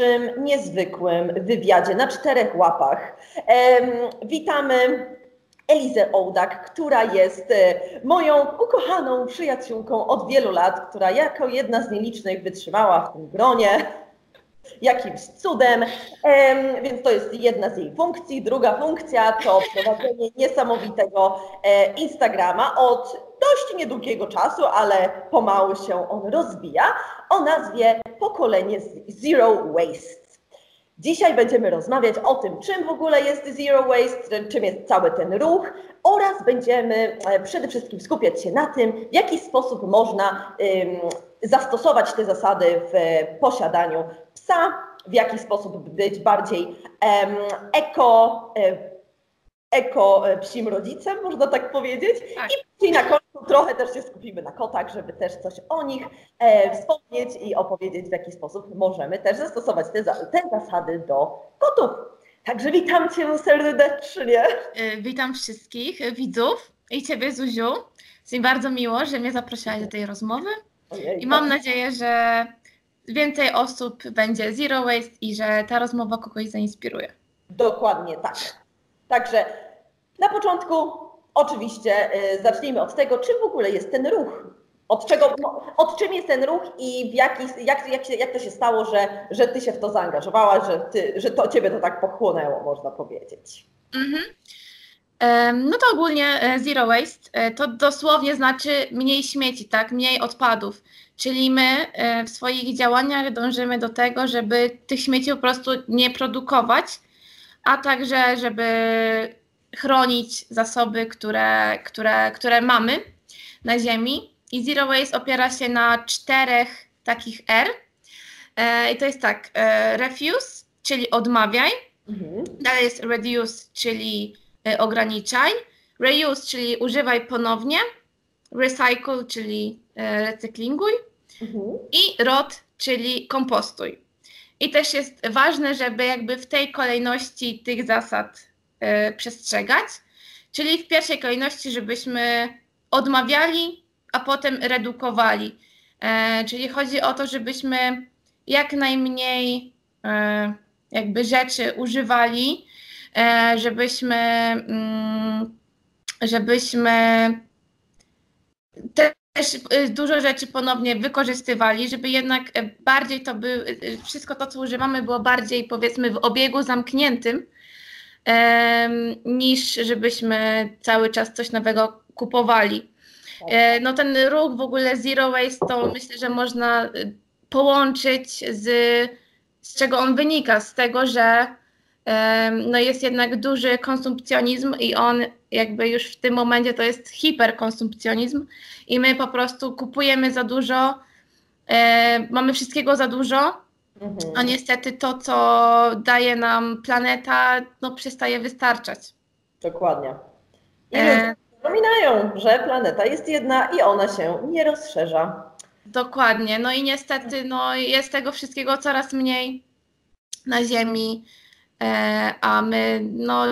dzisiejszym niezwykłym wywiadzie na czterech łapach. Witamy Elizę Ołdak, która jest e, moją ukochaną przyjaciółką od wielu lat, która jako jedna z nielicznych wytrzymała w tym gronie jakimś cudem, em, więc to jest jedna z jej funkcji. Druga funkcja to prowadzenie niesamowitego e, Instagrama od dość niedługiego czasu, ale pomału się on rozwija, o nazwie Pokolenie Zero Waste. Dzisiaj będziemy rozmawiać o tym, czym w ogóle jest Zero Waste, czym jest cały ten ruch oraz będziemy e, przede wszystkim skupiać się na tym, w jaki sposób można zastosować te zasady w posiadaniu psa, w jaki sposób być bardziej eko, e, eko e, psim rodzicem, można tak powiedzieć. Tak. I na końcu trochę też się skupimy na kotach, żeby też coś o nich e, wspomnieć i opowiedzieć, w jaki sposób możemy też zastosować te, te zasady do kotów. Także witam Cię serdecznie. Y, Witam wszystkich widzów i Ciebie, Zuziu. Jest mi bardzo miło, że mnie zaprosiłaś do tej rozmowy Ojej, i mam nadzieję, że więcej osób będzie Zero Waste i że ta rozmowa kogoś zainspiruje. Dokładnie tak. Także na początku oczywiście y, zacznijmy od tego, czym w ogóle jest ten ruch. Od, czego, od czym jest ten ruch i w jaki, jak, jak, się, jak to się stało, że, że ty się w to zaangażowałaś, że, ty, że to ciebie to tak pochłonęło, można powiedzieć. Mhm. No to ogólnie e, Zero Waste e, to dosłownie znaczy mniej śmieci, tak? Mniej odpadów. Czyli my e, w swoich działaniach dążymy do tego, żeby tych śmieci po prostu nie produkować, a także żeby chronić zasoby, które, które, które mamy na Ziemi. I Zero Waste opiera się na czterech takich R. E, I to jest tak, e, refuse, czyli odmawiaj, Mhm. Dalej jest reduce, czyli y, ograniczaj. Reuse, czyli używaj ponownie. Recycle, czyli recyklinguj. Mhm. I rot, czyli kompostuj. I też jest ważne, żeby jakby w tej kolejności tych zasad y, przestrzegać. Czyli w pierwszej kolejności, żebyśmy odmawiali, a potem redukowali. E, czyli chodzi o to, żebyśmy jak najmniej e, jakby rzeczy używali, żebyśmy, mm, żebyśmy też e, dużo rzeczy ponownie wykorzystywali, żeby jednak e, bardziej to by, e, wszystko to, co używamy, było bardziej powiedzmy w obiegu zamkniętym, niż żebyśmy cały czas coś nowego kupowali. E, No ten ruch w ogóle Zero Waste to myślę, że można połączyć z, z czego on wynika, z tego, że no jest jednak duży konsumpcjonizm i on jakby już w tym momencie to jest hiperkonsumpcjonizm i my po prostu kupujemy za dużo, mamy wszystkiego za dużo, Mhm. a niestety to, co daje nam planeta, no przestaje wystarczać. Dokładnie. I E. zapominają, że planeta jest jedna i ona się nie rozszerza. Dokładnie. No i niestety no, jest tego wszystkiego coraz mniej na Ziemi, a my no,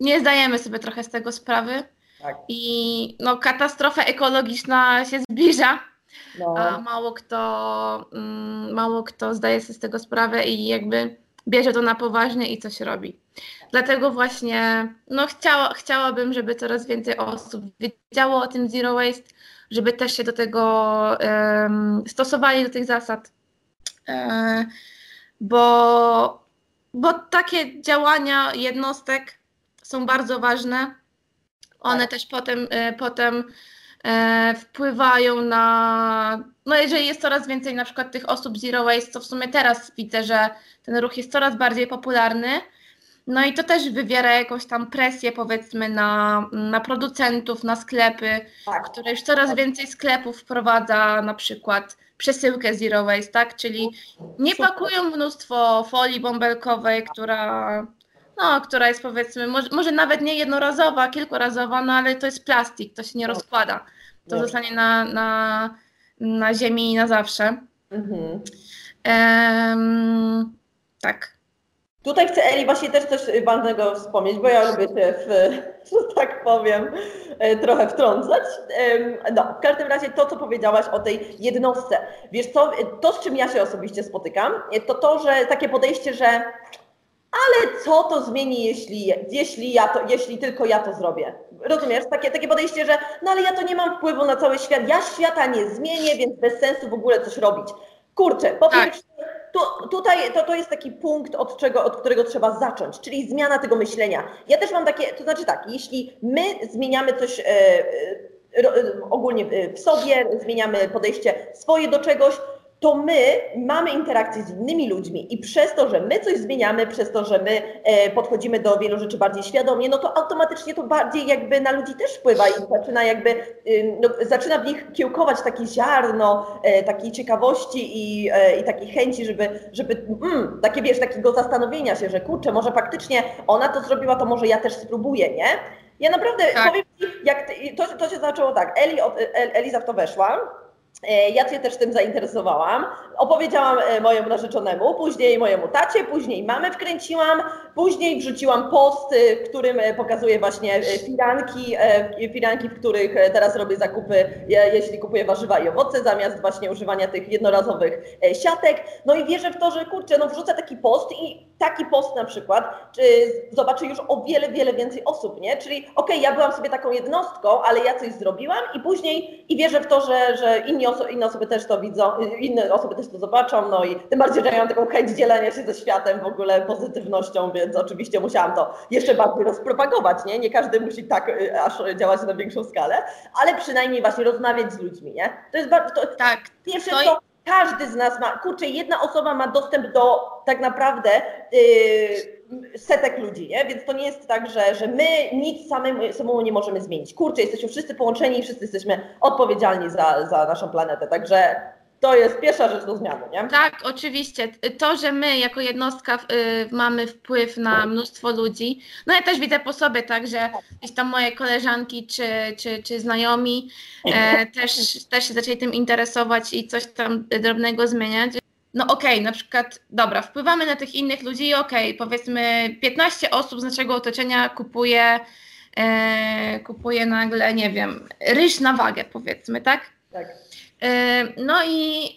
nie zdajemy sobie trochę z tego sprawy. Tak. I no, katastrofa ekologiczna się zbliża, No. a mało kto, mm, mało kto zdaje sobie z tego sprawę i jakby bierze to na poważnie i coś robi. Dlatego właśnie no, chciała, chciałabym, żeby coraz więcej osób wiedziało o tym Zero Waste, żeby też się do tego em, stosowali, do tych zasad. E, bo, bo takie działania jednostek są bardzo ważne. One Tak. też potem, e, potem e, wpływają na. No, jeżeli jest coraz więcej na przykład tych osób Zero Waste, to w sumie teraz widzę, że ten ruch jest coraz bardziej popularny. No i to też wywiera jakąś tam presję, powiedzmy, na, na producentów, na sklepy, Tak. które już coraz więcej sklepów wprowadza na przykład przesyłkę Zero Waste, tak? Czyli nie pakują mnóstwo folii bąbelkowej, która, no, która jest powiedzmy, może, może nawet nie jednorazowa, kilkurazowa, no ale to jest plastik, to się nie No. rozkłada. To Nie. zostanie na, na, na ziemi i na zawsze. Mhm. Em, tak. Tutaj chcę Eli właśnie też coś ważnego wspomnieć, bo ja lubię się w, tak powiem, e, trochę wtrącać. No, w każdym razie to, co powiedziałaś o tej jednostce. Wiesz co, to z czym ja się osobiście spotykam, to to, że takie podejście, że ale co to zmieni, jeśli, jeśli, ja to, jeśli tylko ja to zrobię? Rozumiesz? Takie, takie podejście, że no ale ja to nie mam wpływu na cały świat, ja świata nie zmienię, więc bez sensu w ogóle coś robić. Kurczę, po tak. pierwsze, tu, tutaj to, to jest taki punkt, od, czego, od którego trzeba zacząć, czyli zmiana tego myślenia. Ja też mam takie, to znaczy tak, jeśli my zmieniamy coś e, e, ogólnie w sobie, zmieniamy podejście swoje do czegoś, to my mamy interakcję z innymi ludźmi i przez to, że my coś zmieniamy, przez to, że my e, podchodzimy do wielu rzeczy bardziej świadomie, no to automatycznie to bardziej jakby na ludzi też wpływa i zaczyna jakby, no, zaczyna w nich kiełkować takie ziarno e, takiej ciekawości i, e, i takiej chęci, żeby, żeby mm, takie wiesz, takiego zastanowienia się, że kurczę, może faktycznie ona to zrobiła, to może ja też spróbuję, nie? Ja naprawdę tak. powiem Ci, jak to, to się zaczęło tak, Eli, Eliza w to weszła, ja Cię też tym zainteresowałam. Opowiedziałam e, mojemu narzeczonemu, później mojemu tacie, później mamy wkręciłam, później wrzuciłam post, w którym e, pokazuję właśnie firanki, firanki, w których teraz robię zakupy, jeśli kupuję warzywa i owoce, zamiast właśnie używania tych jednorazowych siatek. No i wierzę w to, że kurczę, no wrzucę taki post i taki post na przykład czy zobaczy już o wiele, wiele więcej osób, nie? Czyli okej, okay, ja byłam sobie taką jednostką, ale ja coś zrobiłam i później i wierzę w to, że, że inni oso inne osoby też to widzą, inne osoby też to zobaczą, no i tym bardziej, że ja mam taką chęć dzielenia się ze światem w ogóle pozytywnością, więc oczywiście musiałam to jeszcze bardziej rozpropagować, nie? Nie każdy musi tak y, aż działać na większą skalę, ale przynajmniej właśnie rozmawiać z ludźmi, nie? To jest bardzo, to, tak. Pierwsze to, to każdy z nas ma, kurczę, jedna osoba ma dostęp do tak naprawdę yy, setek ludzi, nie? Więc to nie jest tak, że, że my nic samemu, samemu nie możemy zmienić. Kurczę, jesteśmy wszyscy połączeni i wszyscy jesteśmy odpowiedzialni za, za naszą planetę, także to jest pierwsza rzecz do zmiany, nie? Tak, oczywiście. To, że my jako jednostka y, mamy wpływ na mnóstwo ludzi, no ja też widzę po sobie, tak, że gdzieś tam moje koleżanki czy, czy, czy znajomi e, też, też się zaczęli tym interesować i coś tam drobnego zmieniać. No okej, okay, na przykład, dobra, wpływamy na tych innych ludzi i okej, okay, powiedzmy 15 osób z naszego otoczenia kupuje, e, kupuje nagle, nie wiem, ryż na wagę, powiedzmy, tak? Tak. No i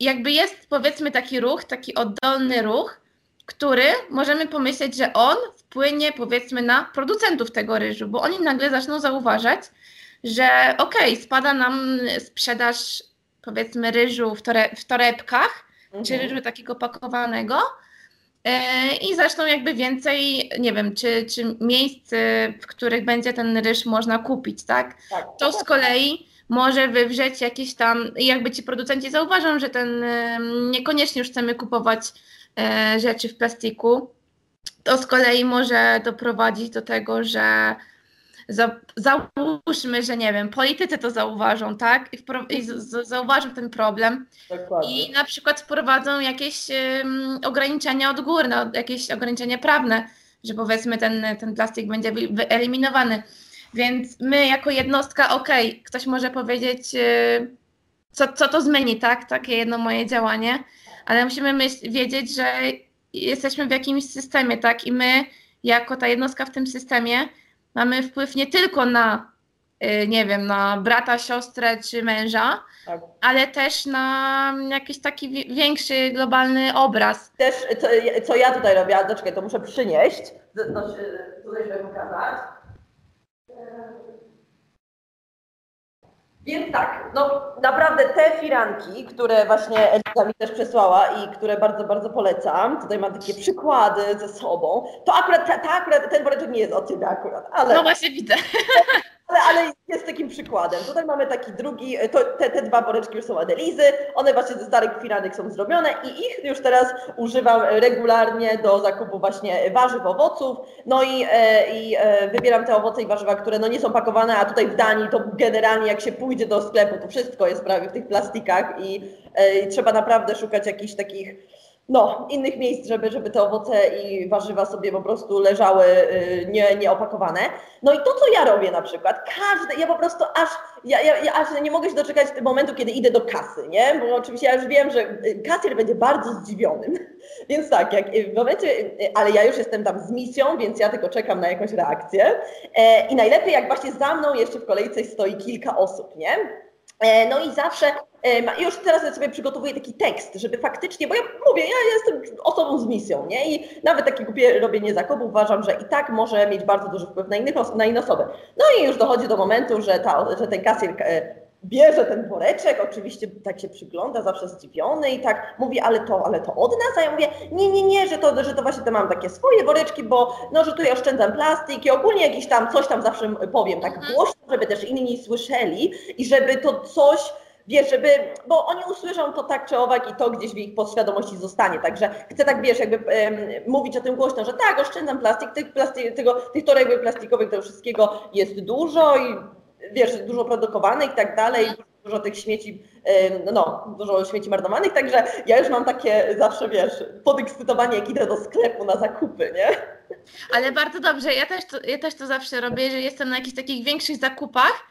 jakby jest powiedzmy taki ruch, taki oddolny ruch, który możemy pomyśleć, że on wpłynie powiedzmy na producentów tego ryżu, bo oni nagle zaczną zauważać, że okej, okay, spada nam sprzedaż powiedzmy ryżu w, tore, w torebkach, mhm. czy ryżu takiego pakowanego e, i zaczną jakby więcej, nie wiem, czy, czy miejsc, w których będzie ten ryż można kupić, tak? tak to z kolei może wywrzeć jakieś tam, jakby ci producenci zauważą, że ten niekoniecznie już chcemy kupować e, rzeczy w plastiku, to z kolei może doprowadzić do tego, że za, załóżmy, że nie wiem, politycy to zauważą, tak? I, i z, zauważą ten problem Dokładnie. i na przykład wprowadzą jakieś um, ograniczenia odgórne, jakieś ograniczenia prawne, że powiedzmy ten, ten plastik będzie wyeliminowany. Więc my jako jednostka, okej, okay, ktoś może powiedzieć, yy, co, co to zmieni, tak? Takie jedno moje działanie, ale musimy myśl, wiedzieć, że jesteśmy w jakimś systemie, tak? I my, jako ta jednostka w tym systemie, mamy wpływ nie tylko na, yy, nie wiem, na brata, siostrę czy męża, tak. ale też na jakiś taki większy, globalny obraz. Też, co, co ja tutaj robię, ale czekaj, to muszę przynieść, to, tutaj żeby pokazać. Więc tak, no naprawdę te firanki, które właśnie Eliza mi też przesłała i które bardzo, bardzo polecam, tutaj mam takie przykłady ze sobą, to akurat, ta, ta akurat ten woreczek nie jest od Ciebie akurat, ale... No właśnie widzę. Ale, ale jest takim przykładem. Tutaj mamy taki drugi, to, te, te dwa woreczki już są Adelizy, one właśnie ze starych firanek są zrobione i ich już teraz używam regularnie do zakupu właśnie warzyw, owoców, no i, e, i e, wybieram te owoce i warzywa, które no nie są pakowane, a tutaj w Danii to generalnie jak się pójdzie do sklepu, to wszystko jest prawie w tych plastikach i, e, i trzeba naprawdę szukać jakichś takich no, innych miejsc, żeby, żeby te owoce i warzywa sobie po prostu leżały y, nie, nieopakowane. No i to, co ja robię na przykład, każde, ja po prostu aż, ja, ja, ja aż nie mogę się doczekać momentu, kiedy idę do kasy, nie? Bo oczywiście ja już wiem, że y, kasjer będzie bardzo zdziwiony. Więc tak, jak w momencie, y, ale ja już jestem tam z misją, więc ja tylko czekam na jakąś reakcję. E, I najlepiej, jak właśnie za mną jeszcze w kolejce stoi kilka osób, nie? E, no i zawsze już teraz sobie przygotowuję taki tekst, żeby faktycznie, bo ja mówię, ja jestem osobą z misją, nie? I nawet takie głupie robienie zakupów uważam, że i tak może mieć bardzo duży wpływ na, innych, na inne osoby. No i już dochodzi do momentu, że, ta, że ten kasjer e, bierze ten woreczek, oczywiście tak się przygląda, zawsze zdziwiony i tak mówi, ale to, ale to od nas, a ja mówię, nie, nie, nie, że to, że to właśnie to mam takie swoje woreczki, bo no, że tutaj oszczędzam plastik i ogólnie jakiś tam, coś tam zawsze powiem tak mhm. głośno, żeby też inni słyszeli i żeby to coś wiesz, żeby, bo oni usłyszą to tak czy owak i to gdzieś w ich podświadomości zostanie. Także chcę tak, wiesz, jakby um, mówić o tym głośno, że tak, oszczędzam plastik, tych, plastik, tego, tych toreb plastikowych, tego wszystkiego jest dużo i wiesz, dużo produkowanych i tak dalej, dużo tych śmieci, no, dużo śmieci marnowanych, także ja już mam takie zawsze, wiesz, podekscytowanie, jak idę do sklepu na zakupy, nie? Ale bardzo dobrze, ja też to, ja też to zawsze robię, że jestem na jakichś takich większych zakupach,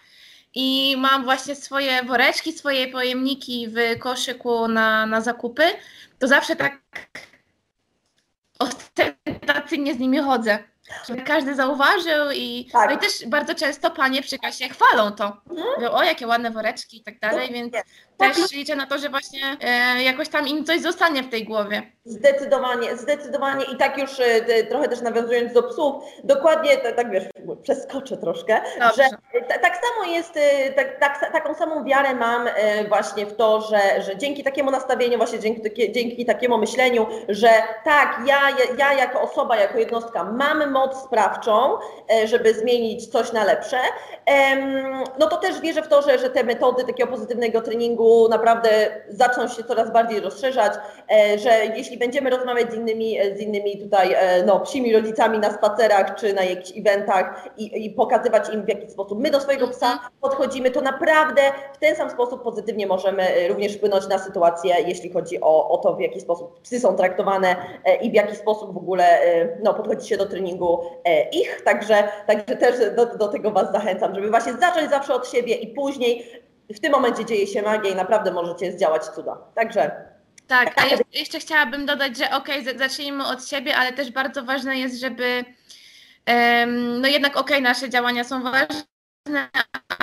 i mam właśnie swoje woreczki, swoje pojemniki w koszyku na, na zakupy, to zawsze tak ostentacyjnie z nimi chodzę. Żeby każdy zauważył i, tak. no i też bardzo często panie przy kasie chwalą to. Mhm. Mówią, o jakie ładne woreczki i tak dalej, więc też tak. liczę na to, że właśnie e, jakoś tam im coś zostanie w tej głowie. Zdecydowanie, zdecydowanie i tak już e, trochę też nawiązując do psów, dokładnie tak, tak wiesz, przeskoczę troszkę, Dobrze. że tak samo jest, e, tak, tak, taką samą wiarę mam e, właśnie w to, że, że dzięki takiemu nastawieniu, właśnie dzięki, dzięki takiemu myśleniu, że tak, ja, ja jako osoba, jako jednostka mam moc sprawczą, e, żeby zmienić coś na lepsze, no to też wierzę w to, że, że te metody takiego pozytywnego treningu naprawdę zaczną się coraz bardziej rozszerzać, e, że jeśli będziemy rozmawiać z innymi, z innymi tutaj e, no, psimi rodzicami na spacerach czy na jakichś eventach i, i pokazywać im w jaki sposób my do swojego psa podchodzimy, to naprawdę w ten sam sposób pozytywnie możemy również wpłynąć na sytuację, jeśli chodzi o, o to, w jaki sposób psy są traktowane i w jaki sposób w ogóle no, podchodzi się do treningu ich. Także, także też do, do tego Was zachęcam żeby właśnie zacząć zawsze od siebie i później w tym momencie dzieje się magia i naprawdę możecie zdziałać cuda. Także tak, a jeszcze chciałabym dodać, że okej, okay, zacznijmy od siebie, ale też bardzo ważne jest, żeby um, no jednak okej, okay, nasze działania są ważne,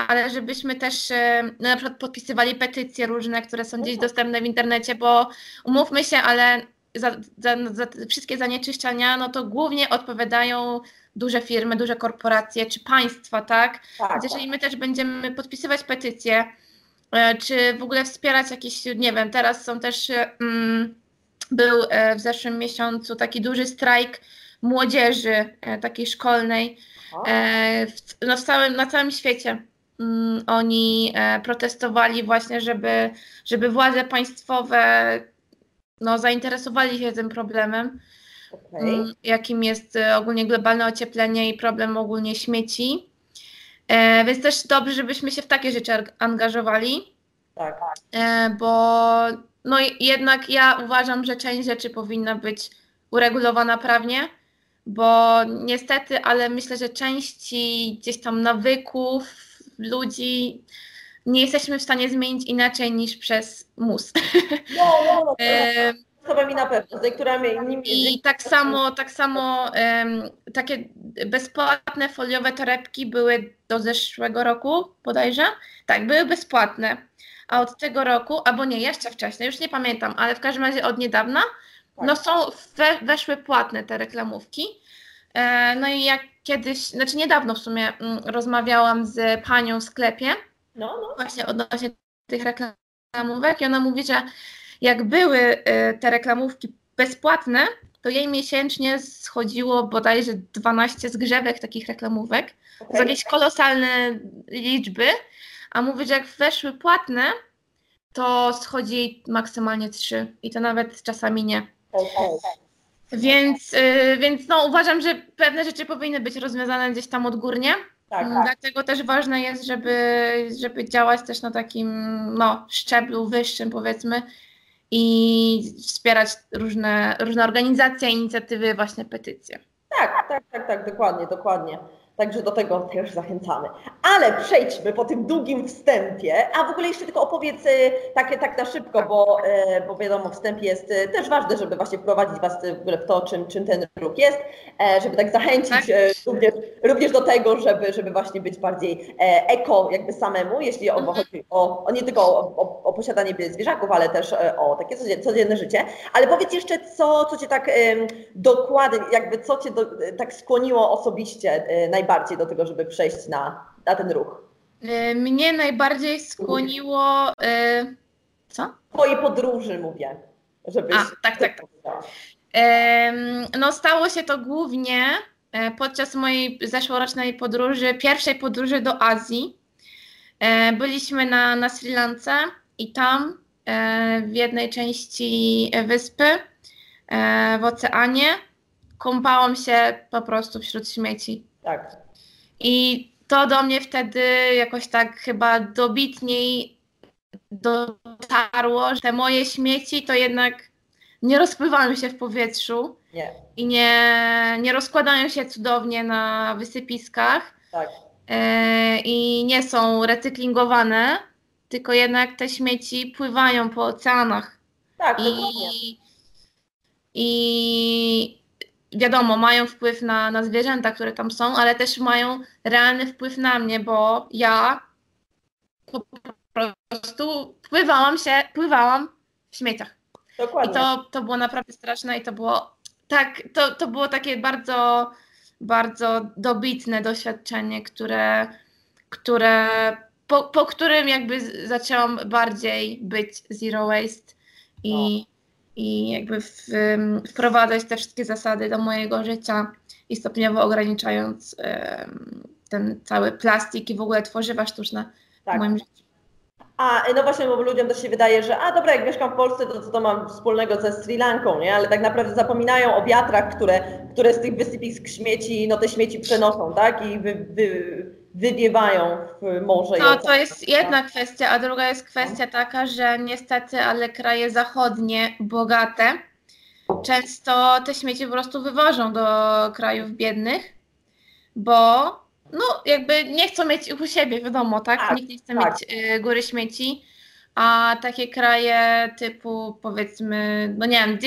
ale żebyśmy też no na przykład podpisywali petycje różne, które są gdzieś dostępne w internecie, bo umówmy się, ale za, za, za wszystkie zanieczyszczenia, no to głównie odpowiadają duże firmy, duże korporacje czy państwa, tak? tak jeżeli tak. my też będziemy podpisywać petycje, e, czy w ogóle wspierać jakieś, nie wiem, teraz są też, e, mm, był e, w zeszłym miesiącu taki duży strajk młodzieży takiej szkolnej w, no w całym, na całym świecie. Mm, oni protestowali właśnie, żeby, żeby władze państwowe no, zainteresowali się tym problemem okay. Mm, jakim jest e, ogólnie globalne ocieplenie i problem ogólnie śmieci. E, więc też dobrze, żebyśmy się w takie rzeczy angażowali. Tak. E, bo no jednak ja uważam, że część rzeczy powinna być uregulowana prawnie, bo niestety, ale myślę, że części gdzieś tam nawyków ludzi nie jesteśmy w stanie zmienić inaczej niż przez mus. No, no, no, osobami na pewno, z lekturami I tak samo, tak samo um, takie bezpłatne foliowe torebki były do zeszłego roku bodajże. Tak, były bezpłatne. A od tego roku, albo nie, jeszcze wcześniej, już nie pamiętam, ale w każdym razie od niedawna, tak. no są, we, weszły płatne te reklamówki. E, no i jak kiedyś, znaczy niedawno w sumie m, mm, rozmawiałam z panią w sklepie, no, no. właśnie odnośnie tych reklamówek i ona mówi, że jak były e, te reklamówki bezpłatne, to jej miesięcznie schodziło bodajże 12 zgrzewek takich reklamówek. Okay. To jakieś kolosalne liczby. A mówię, że jak weszły płatne, to schodzi maksymalnie 3 i to nawet czasami nie. Okay. Więc, yy, więc no, uważam, że pewne rzeczy powinny być rozwiązane gdzieś tam odgórnie. Tak, tak. Dlatego też ważne jest, żeby, żeby działać też na takim no, szczeblu wyższym, powiedzmy, i wspierać różne, różne organizacje, inicjatywy, właśnie petycje. Tak, tak, tak, tak, dokładnie, dokładnie. Także do tego też zachęcamy. Ale przejdźmy po tym długim wstępie, a w ogóle jeszcze tylko opowiedz e, tak, tak na szybko, bo, e, bo wiadomo, wstęp jest e, też ważny, żeby właśnie wprowadzić Was w ogóle w to, czym, czym ten ruch jest, żeby tak zachęcić tak. Również, również do tego, żeby, żeby właśnie być bardziej eko jakby samemu, jeśli mhm. chodzi o, o nie tylko o, o, o, posiadanie zwierzaków, ale też o takie codzienne życie. Ale powiedz jeszcze, co, co Cię tak dokładnie, jakby co Cię do, tak skłoniło osobiście najbardziej najbardziej do tego, żeby przejść na, na ten ruch? E, mnie najbardziej skłoniło. Yy, co? Twojej podróży mówię. Żebyś A, tak, tak. tak. no, stało się to głównie e, podczas mojej zeszłorocznej podróży, pierwszej podróży do Azji. Byliśmy na, na Sri Lance i tam w jednej części wyspy w oceanie kąpałam się po prostu wśród śmieci. Tak. I to do mnie wtedy jakoś tak chyba dobitniej dotarło, że te moje śmieci to jednak nie rozpływają się w powietrzu nie. i nie, nie rozkładają się cudownie na wysypiskach tak. E, i nie są recyklingowane, tylko jednak te śmieci pływają po oceanach. Tak, I, dokładnie. I wiadomo, mają wpływ na, na zwierzęta, które tam są, ale też mają realny wpływ na mnie, bo ja po prostu pływałam się, pływałam w śmieciach. Dokładnie. I to, to było naprawdę straszne i to było tak, to, to było takie bardzo, bardzo dobitne doświadczenie, które, które po, po którym jakby zaczęłam bardziej być zero waste i, no i jakby w, wprowadzać te wszystkie zasady do mojego życia i stopniowo ograniczając ten cały plastik i w ogóle tworzywa sztuczne tak. w moim życiu. A no właśnie, bo ludziom też się wydaje, że a dobra, jak mieszkam w Polsce, to co to mam wspólnego ze Sri Lanką, nie? Ale tak naprawdę zapominają o wiatrach, które, które z tych wysypisk śmieci, no te śmieci przenoszą, tak? I wy, wy, wywiewają w morze. No to jest jedna kwestia, a druga jest kwestia taka, że niestety, ale kraje zachodnie, bogate, często te śmieci po prostu wywożą do krajów biednych, bo no jakby nie chcą mieć ich u siebie, wiadomo, tak? tak Nikt nie chce tak. mieć y, góry śmieci, a takie kraje typu powiedzmy, no nie wiem,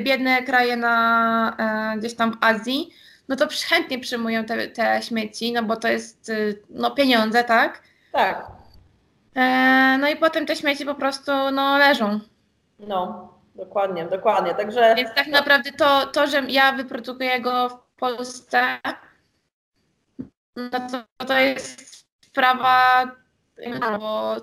biedne kraje na, e, gdzieś tam w Azji, no to chętnie przyjmują te, te śmieci, no bo to jest y, no, pieniądze, tak? Tak. E, no i potem te śmieci po prostu no, leżą. No, dokładnie, dokładnie. Także. Więc tak naprawdę to, to że ja wyprodukuję go w Polsce, no to, to jest sprawa, bo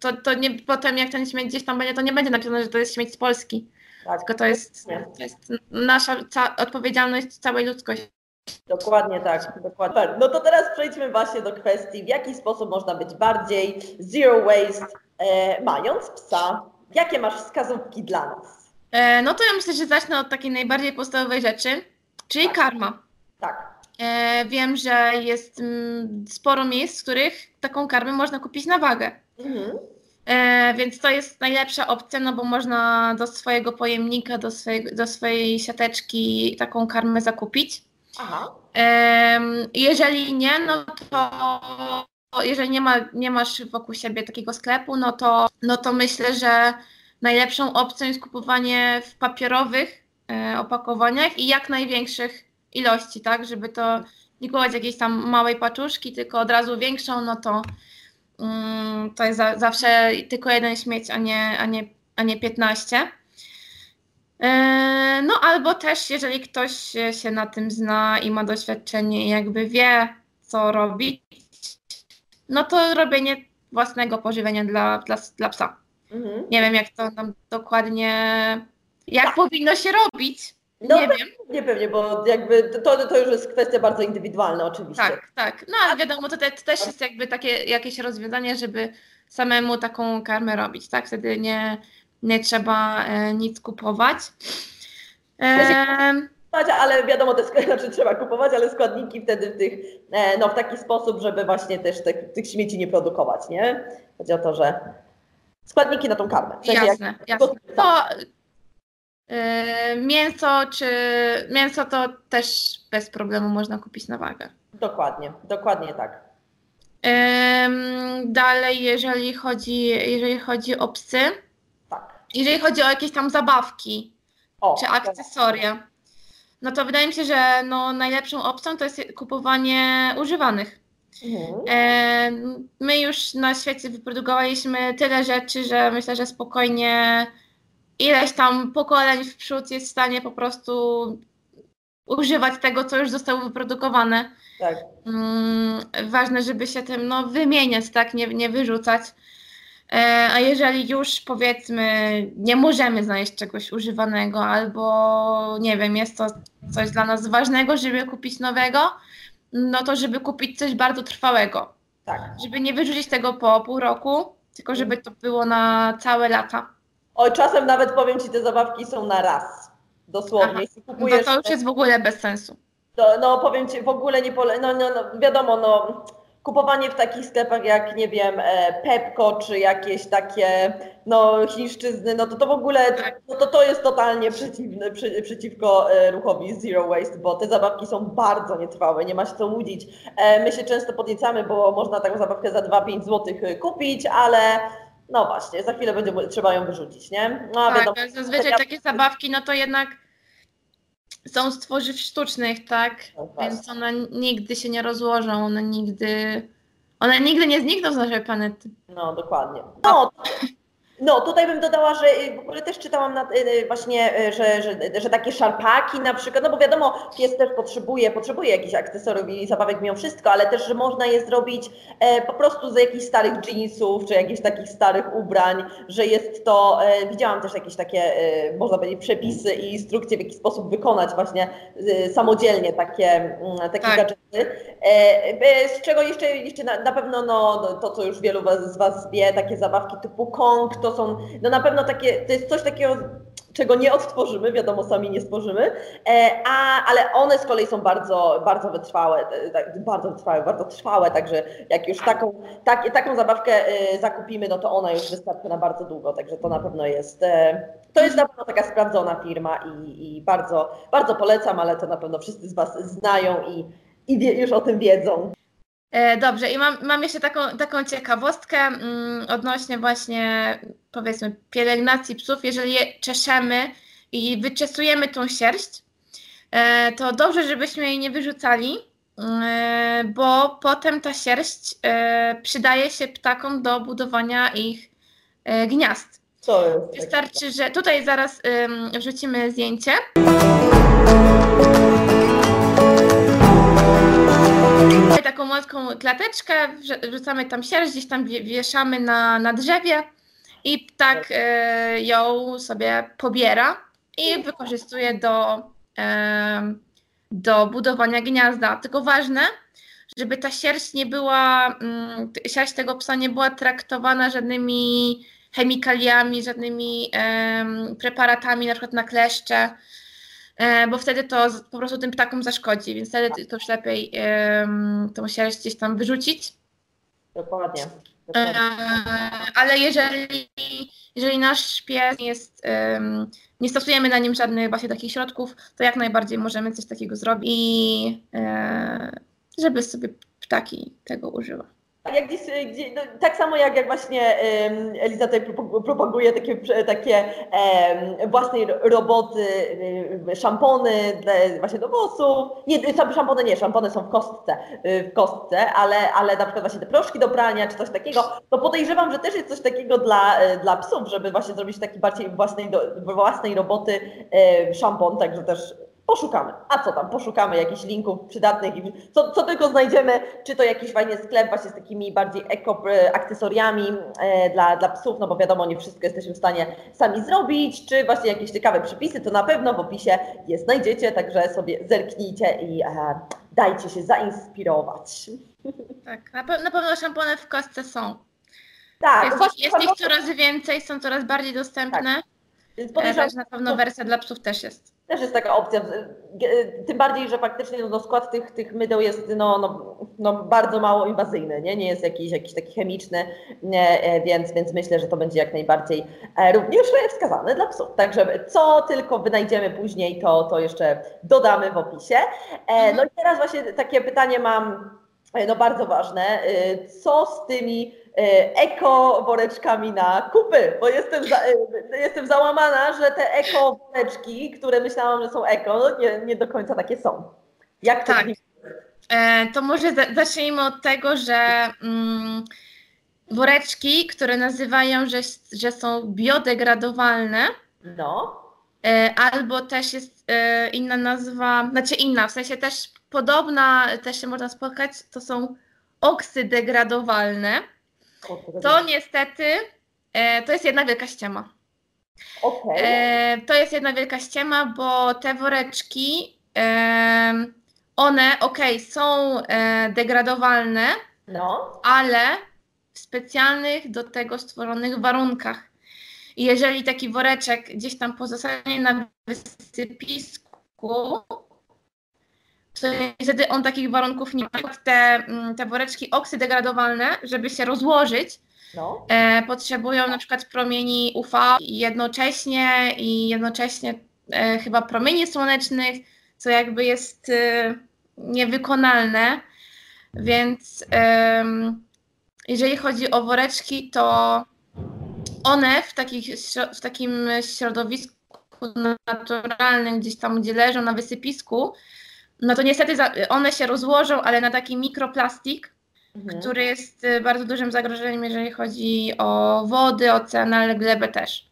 to, to nie, potem jak ten śmieć gdzieś tam będzie, to nie będzie napisane, że to jest śmieć z Polski. Tak, Tylko to jest, to jest nasza ca odpowiedzialność całej ludzkości. Dokładnie tak, dokładnie. No to teraz przejdźmy właśnie do kwestii, w jaki sposób można być bardziej zero waste, e, mając psa. Jakie masz wskazówki dla nas? E, no to ja myślę, że zacznę od takiej najbardziej podstawowej rzeczy, czyli tak. karma. Tak. E, wiem, że jest m, mm, sporo miejsc, w których taką karmę można kupić na wagę. Mhm. E, więc to jest najlepsza opcja, no bo można do swojego pojemnika, do, swojej, do swojej siateczki taką karmę zakupić. Aha. Jeżeli nie, no to jeżeli nie, ma, nie masz wokół siebie takiego sklepu, no to, no to myślę, że najlepszą opcją jest kupowanie w papierowych e, opakowaniach i jak największych ilości, tak, żeby to nie kupować jakiejś tam małej paczuszki, tylko od razu większą, no to Mm, to jest za, zawsze tylko jeden śmieć, a nie, a nie, a nie 15. E, no albo też, jeżeli ktoś się na tym zna i ma doświadczenie i jakby wie, co robić, no to robienie własnego pożywienia dla, dla, dla psa. Mhm. Nie wiem, jak to tam dokładnie, jak tak. powinno się robić, no, nie wiem. Nie pewnie, bo jakby to, to już jest kwestia bardzo indywidualna oczywiście. Tak, tak. No ale wiadomo, to, te, to też jest jakby takie jakieś rozwiązanie, żeby samemu taką karmę robić, tak? Wtedy nie, nie trzeba e, nic kupować. E, ale wiadomo, te znaczy trzeba kupować, ale składniki wtedy w, tych, e, no, w taki sposób, żeby właśnie też te, tych śmieci nie produkować, nie? Chodzi o to, że składniki na tą karmę. W sensie jasne, jak... jasne. To, yy, mięso czy mięso to też bez problemu można kupić na wagę. Dokładnie, dokładnie tak. Yy, dalej, jeżeli chodzi, jeżeli chodzi o psy. Jeżeli chodzi o jakieś tam zabawki o, czy akcesoria, no to wydaje mi się, że no, najlepszą opcją to jest kupowanie używanych. Mhm. E, my już na świecie wyprodukowaliśmy tyle rzeczy, że myślę, że spokojnie ileś tam pokoleń w przód jest w stanie po prostu używać tego, co już zostało wyprodukowane. Tak. Mm, ważne, żeby się tym no, wymieniać, tak, nie, nie wyrzucać. E, a jeżeli już powiedzmy nie możemy znaleźć czegoś używanego, albo nie wiem, jest to coś dla nas ważnego, żeby kupić nowego, no to żeby kupić coś bardzo trwałego. Tak. Żeby nie wyrzucić tego po pół roku, tylko żeby to było na całe lata. Oj, czasem nawet powiem Ci, te zabawki są na raz. Dosłownie. Jeśli kupujesz, no to już jest w ogóle bez sensu. To, no powiem Ci, w ogóle nie pole... No, no, no wiadomo, no kupowanie w takich sklepach jak, nie wiem, e, Pepko czy jakieś takie no, chińszczyzny, no to to w ogóle, no to to jest totalnie przeciwne, przy, przeciwko e, ruchowi Zero Waste, bo te zabawki są bardzo nietrwałe, nie ma się co łudzić. E, my się często podniecamy, bo można taką zabawkę za 2-5 zł kupić, ale no właśnie, za chwilę będzie trzeba ją wyrzucić, nie? No, tak, wiadomo, zazwyczaj takie zabawki, no to jednak są z tworzyw sztucznych, tak? No Więc one nigdy się nie rozłożą, one nigdy. One nigdy nie znikną z naszej planety. No, dokładnie. No, no, tutaj bym dodała, że y, w ogóle też czytałam na, y, właśnie, y, że, że, że takie szarpaki na przykład, no bo wiadomo, pies też potrzebuje, potrzebuje jakichś akcesoriów i zabawek mimo wszystko, ale też, że można je zrobić e, po prostu z jakichś starych jeansów, czy jakichś takich starych ubrań, że jest to, e, widziałam też jakieś takie, e, można powiedzieć, przepisy i instrukcje, w jaki sposób wykonać właśnie e, samodzielnie takie, mm, takie tak. gadżety. E, z czego jeszcze, jeszcze na, na pewno no, to, co już wielu z Was wie, takie zabawki typu Kong, to są, no na pewno takie, to jest coś takiego, czego nie odtworzymy, wiadomo, sami nie stworzymy, e, a, ale one z kolei są bardzo, bardzo wytrwałe, tak, bardzo wytrwałe, bardzo trwałe, także jak już taką, tak, taką zabawkę e, zakupimy, no to ona już wystarczy na bardzo długo, także to na pewno jest, e, to jest na pewno taka sprawdzona firma i, i bardzo, bardzo polecam, ale to na pewno wszyscy z Was znają i, i wie, już o tym wiedzą. E, dobrze, i mam, mam jeszcze taką, taką ciekawostkę mm, odnośnie właśnie powiedzmy pielęgnacji psów. Jeżeli je czeszemy i wyczesujemy tą sierść, e, to dobrze, żebyśmy jej nie wyrzucali, e, bo potem ta sierść e, przydaje się ptakom do budowania ich e, gniazd. Co jest? Wystarczy, że tutaj zaraz wrzucimy zdjęcie. Taką malutką klateczkę, wrzucamy tam sierść, gdzieś tam wieszamy na, na drzewie i ptak e, ją sobie pobiera i wykorzystuje do, e, do budowania gniazda. Tylko ważne, żeby ta sierść nie była, mm, sierść tego psa nie była traktowana żadnymi chemikaliami, żadnymi preparatami, na przykład na kleszcze, E, bo wtedy to po prostu tym ptakom zaszkodzi, więc wtedy to już lepiej tą sierść gdzieś tam wyrzucić. Dokładnie. dokładnie. ale jeżeli, jeżeli nasz pies jest, nie stosujemy na nim żadnych właśnie takich środków, to jak najbardziej możemy coś takiego zrobić e, żeby sobie ptaki tego używa. Jak gdzieś, gdzie, no, tak samo jak, jak właśnie um, Eliza tutaj propaguje takie, takie um, własne roboty, um, szampony dla, właśnie do włosów. Nie, szampony nie, szampony są w kostce, y, w kostce ale, ale na przykład właśnie te proszki do prania czy coś takiego, to podejrzewam, że też jest coś takiego dla, y, dla psów, żeby właśnie zrobić taki bardziej własnej, do, własnej roboty szampon, także też Poszukamy. A co tam? Poszukamy jakichś linków przydatnych co, co tylko znajdziemy, czy to jakiś fajny sklep właśnie z takimi bardziej eko e, akcesoriami e, dla, dla psów, no bo wiadomo, nie wszystko jesteśmy w stanie sami zrobić, czy właśnie jakieś ciekawe przepisy, to na pewno w opisie je znajdziecie, także sobie zerknijcie i e, dajcie się zainspirować. Tak, na, pe na pewno szampony w kostce są. Tak. Jest, ich, jest ich coraz więcej, są coraz bardziej dostępne. Tak. Więc podejrzewam, na pewno wersja dla psów też jest. Też jest taka opcja, tym bardziej, że faktycznie no, skład tych, tych mydeł jest no, no, no, bardzo mało inwazyjny, nie, nie jest jakiś, jakiś taki chemiczny, nie, więc, więc myślę, że to będzie jak najbardziej e, również wskazane dla psów. Także co tylko wynajdziemy później, to, to jeszcze dodamy w opisie. E, no i teraz właśnie takie pytanie mam e, no bardzo ważne. Co z tymi E, eko woreczkami na kupy, bo jestem, za, e, jestem załamana, że te eko woreczki, które myślałam, że są eko, nie, nie do końca takie są. Jak to tak. E, to może zacznijmy od tego, że mm, woreczki, które nazywają, że, że są biodegradowalne, no. E, albo też jest e, inna nazwa, znaczy inna, w sensie też podobna, też się można spotkać, to są oksydegradowalne. To niestety, e, to jest jedna wielka ściema. Okay. E, to jest jedna wielka ściema, bo te woreczki, e, one, ok, są degradowalne, no. ale w specjalnych do tego stworzonych warunkach. I jeżeli taki woreczek gdzieś tam pozostanie na wysypisku, niestety on takich warunków nie ma. Te, mm, te woreczki oksydegradowalne, żeby się rozłożyć, no. e, potrzebują na przykład promieni UV jednocześnie i jednocześnie e, chyba promieni słonecznych, co jakby jest e, niewykonalne. Więc jeżeli chodzi o woreczki, to one w, takich, w takim środowisku naturalnym, gdzieś tam, gdzie leżą na wysypisku, no to niestety one się rozłożą, ale na taki mikroplastik, mhm. który jest y, bardzo dużym zagrożeniem, jeżeli chodzi o wody, ocean, ale glebę też.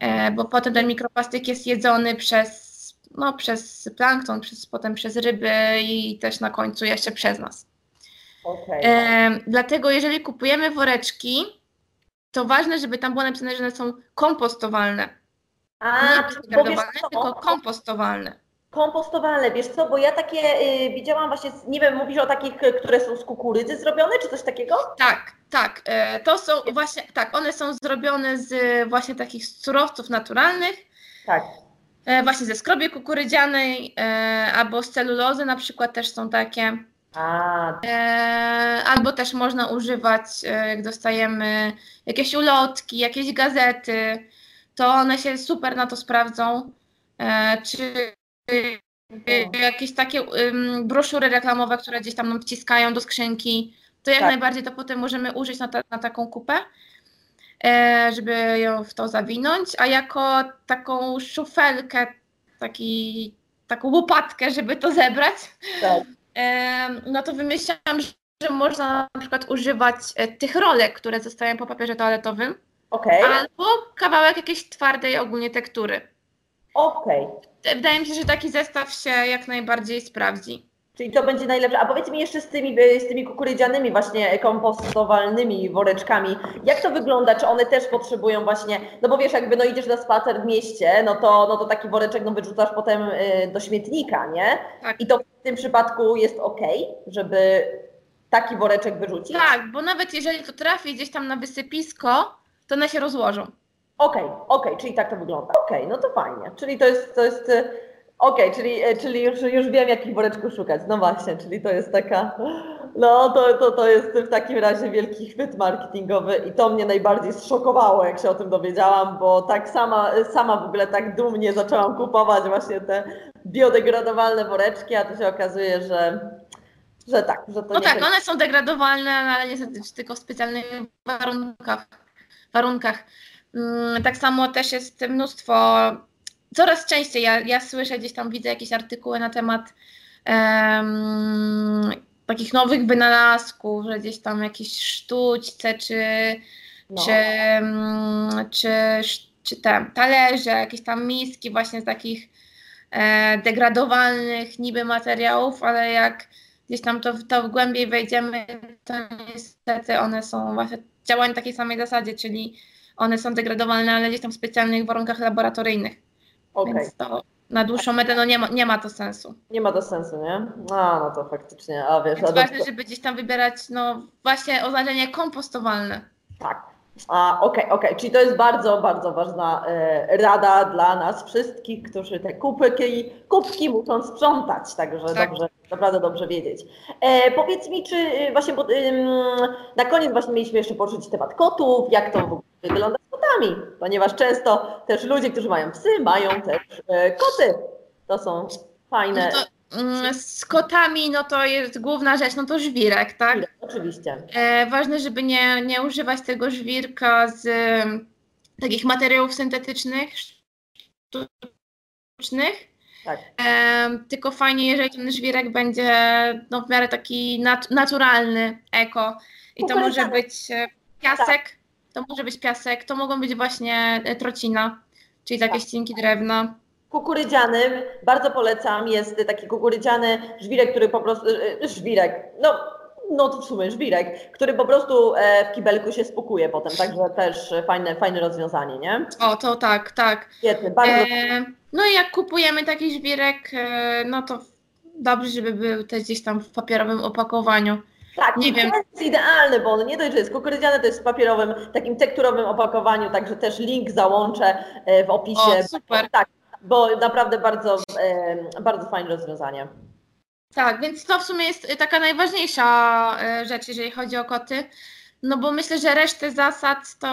E, bo potem ten mikroplastik jest jedzony przez, no, przez plankton, przez, potem przez ryby i też na końcu jeszcze przez nas. Okay. E, dlatego jeżeli kupujemy woreczki, to ważne, żeby tam było napisane, że one są kompostowalne. A, nie tylko kompostowalne kompostowalne, wiesz co, bo ja takie y, widziałam właśnie, nie wiem, mówisz o takich, które są z kukurydzy zrobione, czy coś takiego? Tak, tak. E, to są właśnie, tak, one są zrobione z właśnie takich surowców naturalnych. Tak. Właśnie ze skrobi kukurydzianej albo z celulozy na przykład też są takie. A. Albo też można używać, jak dostajemy jakieś ulotki, jakieś gazety, to one się super na to sprawdzą. Czy jakieś takie um, broszury reklamowe, które gdzieś tam nam wciskają do skrzynki, to jak tak. najbardziej to potem możemy użyć na, ta, na taką kupę, e, żeby ją w to zawinąć, a jako taką szufelkę, taki, taką łopatkę, żeby to zebrać, tak. e, no to wymyślałam, że można na przykład używać e, tych rolek, które zostają po papierze toaletowym, okay. albo kawałek jakiejś twardej ogólnie tektury. Okej. Okay. Wydaje mi się, że taki zestaw się jak najbardziej sprawdzi. Czyli to będzie najlepsze. A powiedz mi jeszcze z tymi, e, z tymi kukurydzianymi właśnie kompostowalnymi woreczkami, jak to wygląda? Czy one też potrzebują właśnie, no bo wiesz, jakby no idziesz na spacer w mieście, no to, no to taki woreczek no wyrzucasz potem e, do śmietnika, nie? Tak. I to w tym przypadku jest ok, żeby taki woreczek wyrzucić? Tak, bo nawet jeżeli to trafi gdzieś tam na wysypisko, to one się rozłożą. Okej, okay, okej, okay, czyli tak to wygląda. Okej, okay, no to fajnie. Czyli to jest, to jest e, okej, czyli, e, czyli już, już wiem, jakich woreczków szukać. No właśnie, czyli to jest taka, no to, to, to jest w takim razie wielki chwyt marketingowy i to mnie najbardziej zszokowało, jak się o tym dowiedziałam, bo tak sama, sama w ogóle tak dumnie zaczęłam kupować właśnie te biodegradowalne woreczki, a to się okazuje, że że tak, że to No tak, one są degradowalne, ale niestety tylko w specjalnych warunkach. warunkach. Mm, tak samo też jest mnóstwo, coraz częściej ja, ja słyszę, gdzieś tam widzę jakieś artykuły na temat um, takich nowych wynalazków, że gdzieś tam jakieś sztućce, czy, no. czy, czy, czy te talerze, jakieś tam miski właśnie z takich e, degradowalnych niby materiałów, ale jak gdzieś tam to, to głębiej wejdziemy, to niestety one są właśnie działają na takiej samej zasadzie, czyli one są degradowane, ale gdzieś tam w specjalnych warunkach laboratoryjnych. Okay. Więc to na dłuższą metę no nie, ma, nie ma to sensu. Nie ma to sensu, nie? A, no to faktycznie, a wiesz... Jest ważne, żeby gdzieś tam wybierać, no właśnie oznaczenie kompostowalne. Tak, A, okej, okay, okej, okay. czyli to jest bardzo, bardzo ważna e, rada dla nas wszystkich, którzy te kubki, kubki muszą sprzątać, także tak. dobrze, naprawdę dobrze wiedzieć. E, powiedz mi, czy e, właśnie bo, na koniec właśnie mieliśmy jeszcze poruszyć temat kotów, jak to w ogóle wygląda z kotami, ponieważ często też ludzie, którzy mają psy, mają też e, koty. To są fajne. No to Mm, z kotami, no to jest główna rzecz, no to żwirek, tak? Oczywiście. E, ważne, żeby nie, nie używać tego żwirka z takich materiałów syntetycznych, sztucznych. Tak. E, tylko fajnie, jeżeli ten żwirek będzie no, w miarę taki nat naturalny, eko. I to może być e, piasek, tak. To może być piasek, to mogą być właśnie e, trocina, czyli takie tak. ścinki drewna kukurydzianym, bardzo polecam, jest taki kukurydziany żwirek, który po prostu, e, żwirek, no, no to w sumie żwirek, który po prostu e, w kibelku się spukuje potem, także też fajne, fajne rozwiązanie, nie? O, to tak, tak. Świetny, bardzo. E, no i jak kupujemy taki żwirek, no to dobrze, żeby był też gdzieś tam w papierowym opakowaniu. Tak, nie wiem. to jest idealny, bo on nie dość, że jest kukurydziany, to jest w papierowym, takim tekturowym opakowaniu, także też link załączę w opisie. O, super. Tak, bo naprawdę bardzo, bardzo fajne rozwiązanie. Tak, więc to w sumie jest taka najważniejsza e, rzecz, jeżeli chodzi o koty. No bo myślę, że resztę zasad, to,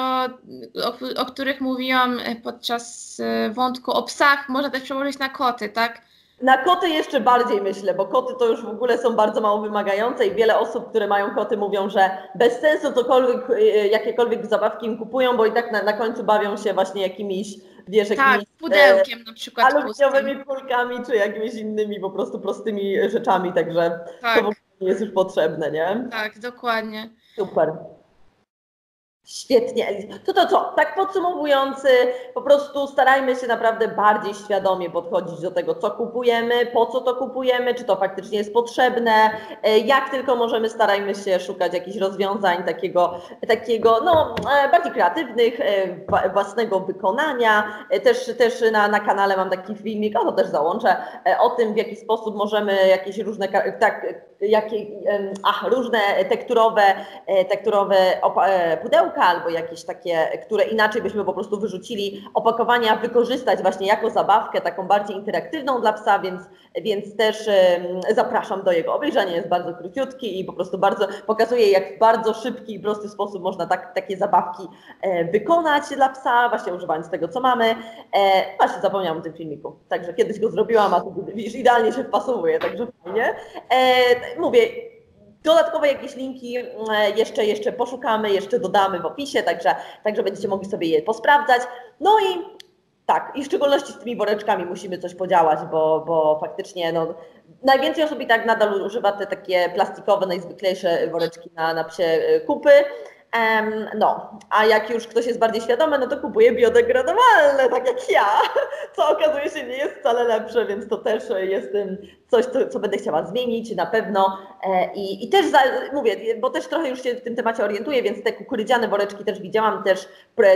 o, o których mówiłam podczas e, wątku o psach, można też przełożyć na koty, tak? Na koty jeszcze bardziej myślę, bo koty to już w ogóle są bardzo mało wymagające i wiele osób, które mają koty mówią, że bez sensu cokolwiek, e, jakiekolwiek zabawki im kupują, bo i tak na, na końcu bawią się właśnie jakimiś wiesz, tak, jakimiś pudełkiem e, na przykład aluminiowymi kulkami, czy jakimiś innymi po prostu prostymi rzeczami, także tak. to w ogóle nie jest już potrzebne, nie? Tak, dokładnie. Super. Świetnie, To to co? Tak podsumowując, po prostu starajmy się naprawdę bardziej świadomie podchodzić do tego, co kupujemy, po co to kupujemy, czy to faktycznie jest potrzebne. E, jak tylko możemy, starajmy się szukać jakichś rozwiązań takiego, takiego no, e, bardziej kreatywnych, e, własnego wykonania. Też, też na, na kanale mam taki filmik, o to też załączę, o tym, w jaki sposób możemy jakieś różne, tak, jakie, ach, różne tekturowe, tekturowe pudełka, albo jakieś takie, które inaczej byśmy po prostu wyrzucili, opakowania wykorzystać właśnie jako zabawkę taką bardziej interaktywną dla psa, więc, więc też zapraszam do jego obejrzenia. Jest bardzo króciutki i po prostu bardzo pokazuje, jak w bardzo szybki i prosty sposób można tak, takie zabawki e, wykonać dla psa, właśnie używając tego, co mamy. E, właśnie zapomniałam o tym filmiku, także kiedyś go zrobiłam, a tu widzisz, idealnie się wpasowuje, także fajnie. E, mówię, Dodatkowe jakieś linki mm, jeszcze, jeszcze poszukamy, jeszcze dodamy w opisie, także, także będziecie mogli sobie je posprawdzać. No i tak, i w szczególności z tymi woreczkami musimy coś podziałać, bo, bo faktycznie no, najwięcej osób i tak nadal używa te takie plastikowe, najzwyklejsze woreczki na, na psie y, kupy. No, a jak już ktoś jest bardziej świadomy, no to kupuje biodegradowalne, tak jak ja, co okazuje się nie jest wcale lepsze, więc to też jest coś, co, co będę chciała zmienić na pewno. E, I, i też za, mówię, bo też trochę już się w tym temacie orientuję, więc te kukurydziane woreczki też widziałam, też,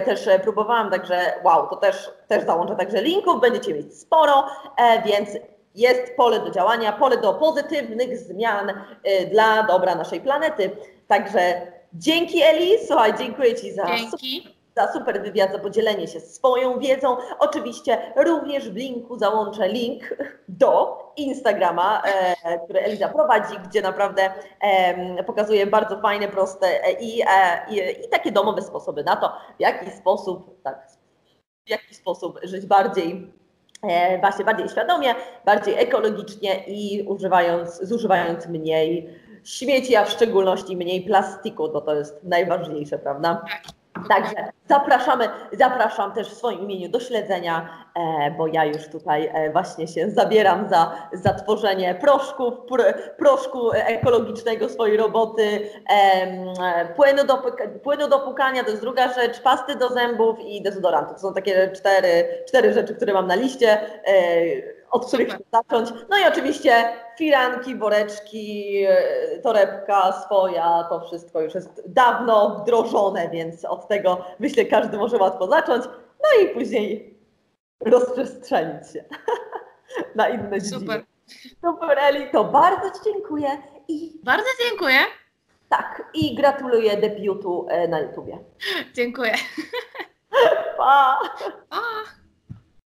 też próbowałam, także wow, to też, też załączę także linków, będziecie mieć sporo, e, więc jest pole do działania, pole do pozytywnych zmian e, dla dobra naszej planety. Także Dzięki Eli, słuchaj, dziękuję Ci za, Dzięki. za super wywiad, za podzielenie się swoją wiedzą. Oczywiście również w linku załączę link do Instagrama, e, który Eliza prowadzi, gdzie naprawdę e, pokazuje bardzo fajne, proste e, i, e, i, i, takie domowe sposoby na to, w jaki sposób, tak, w jaki sposób żyć bardziej e, właśnie bardziej świadomie, bardziej ekologicznie i używając, zużywając mniej śmieci, a w szczególności mniej plastiku, to to jest najważniejsze, prawda? Także zapraszamy, zapraszam też w swoim imieniu do śledzenia, e, bo ja już tutaj e, właśnie się zabieram za, za tworzenie proszków, pr, proszku ekologicznego swojej roboty, e, płynu, do, płynu do pukania, to jest druga rzecz, pasty do zębów i dezodorantu. To są takie cztery, cztery rzeczy, które mam na liście. Od których Super. zacząć. No i oczywiście firanki, woreczki, e, torebka swoja, to wszystko już jest dawno wdrożone, więc od tego myślę każdy może łatwo zacząć. No i później rozprzestrzenić się na inne Super. dziedziny. Super, Eli, to bardzo Ci dziękuję. I bardzo dziękuję. Tak, i gratuluję debiutu e, na YouTubie. Dziękuję. Pa! Pa!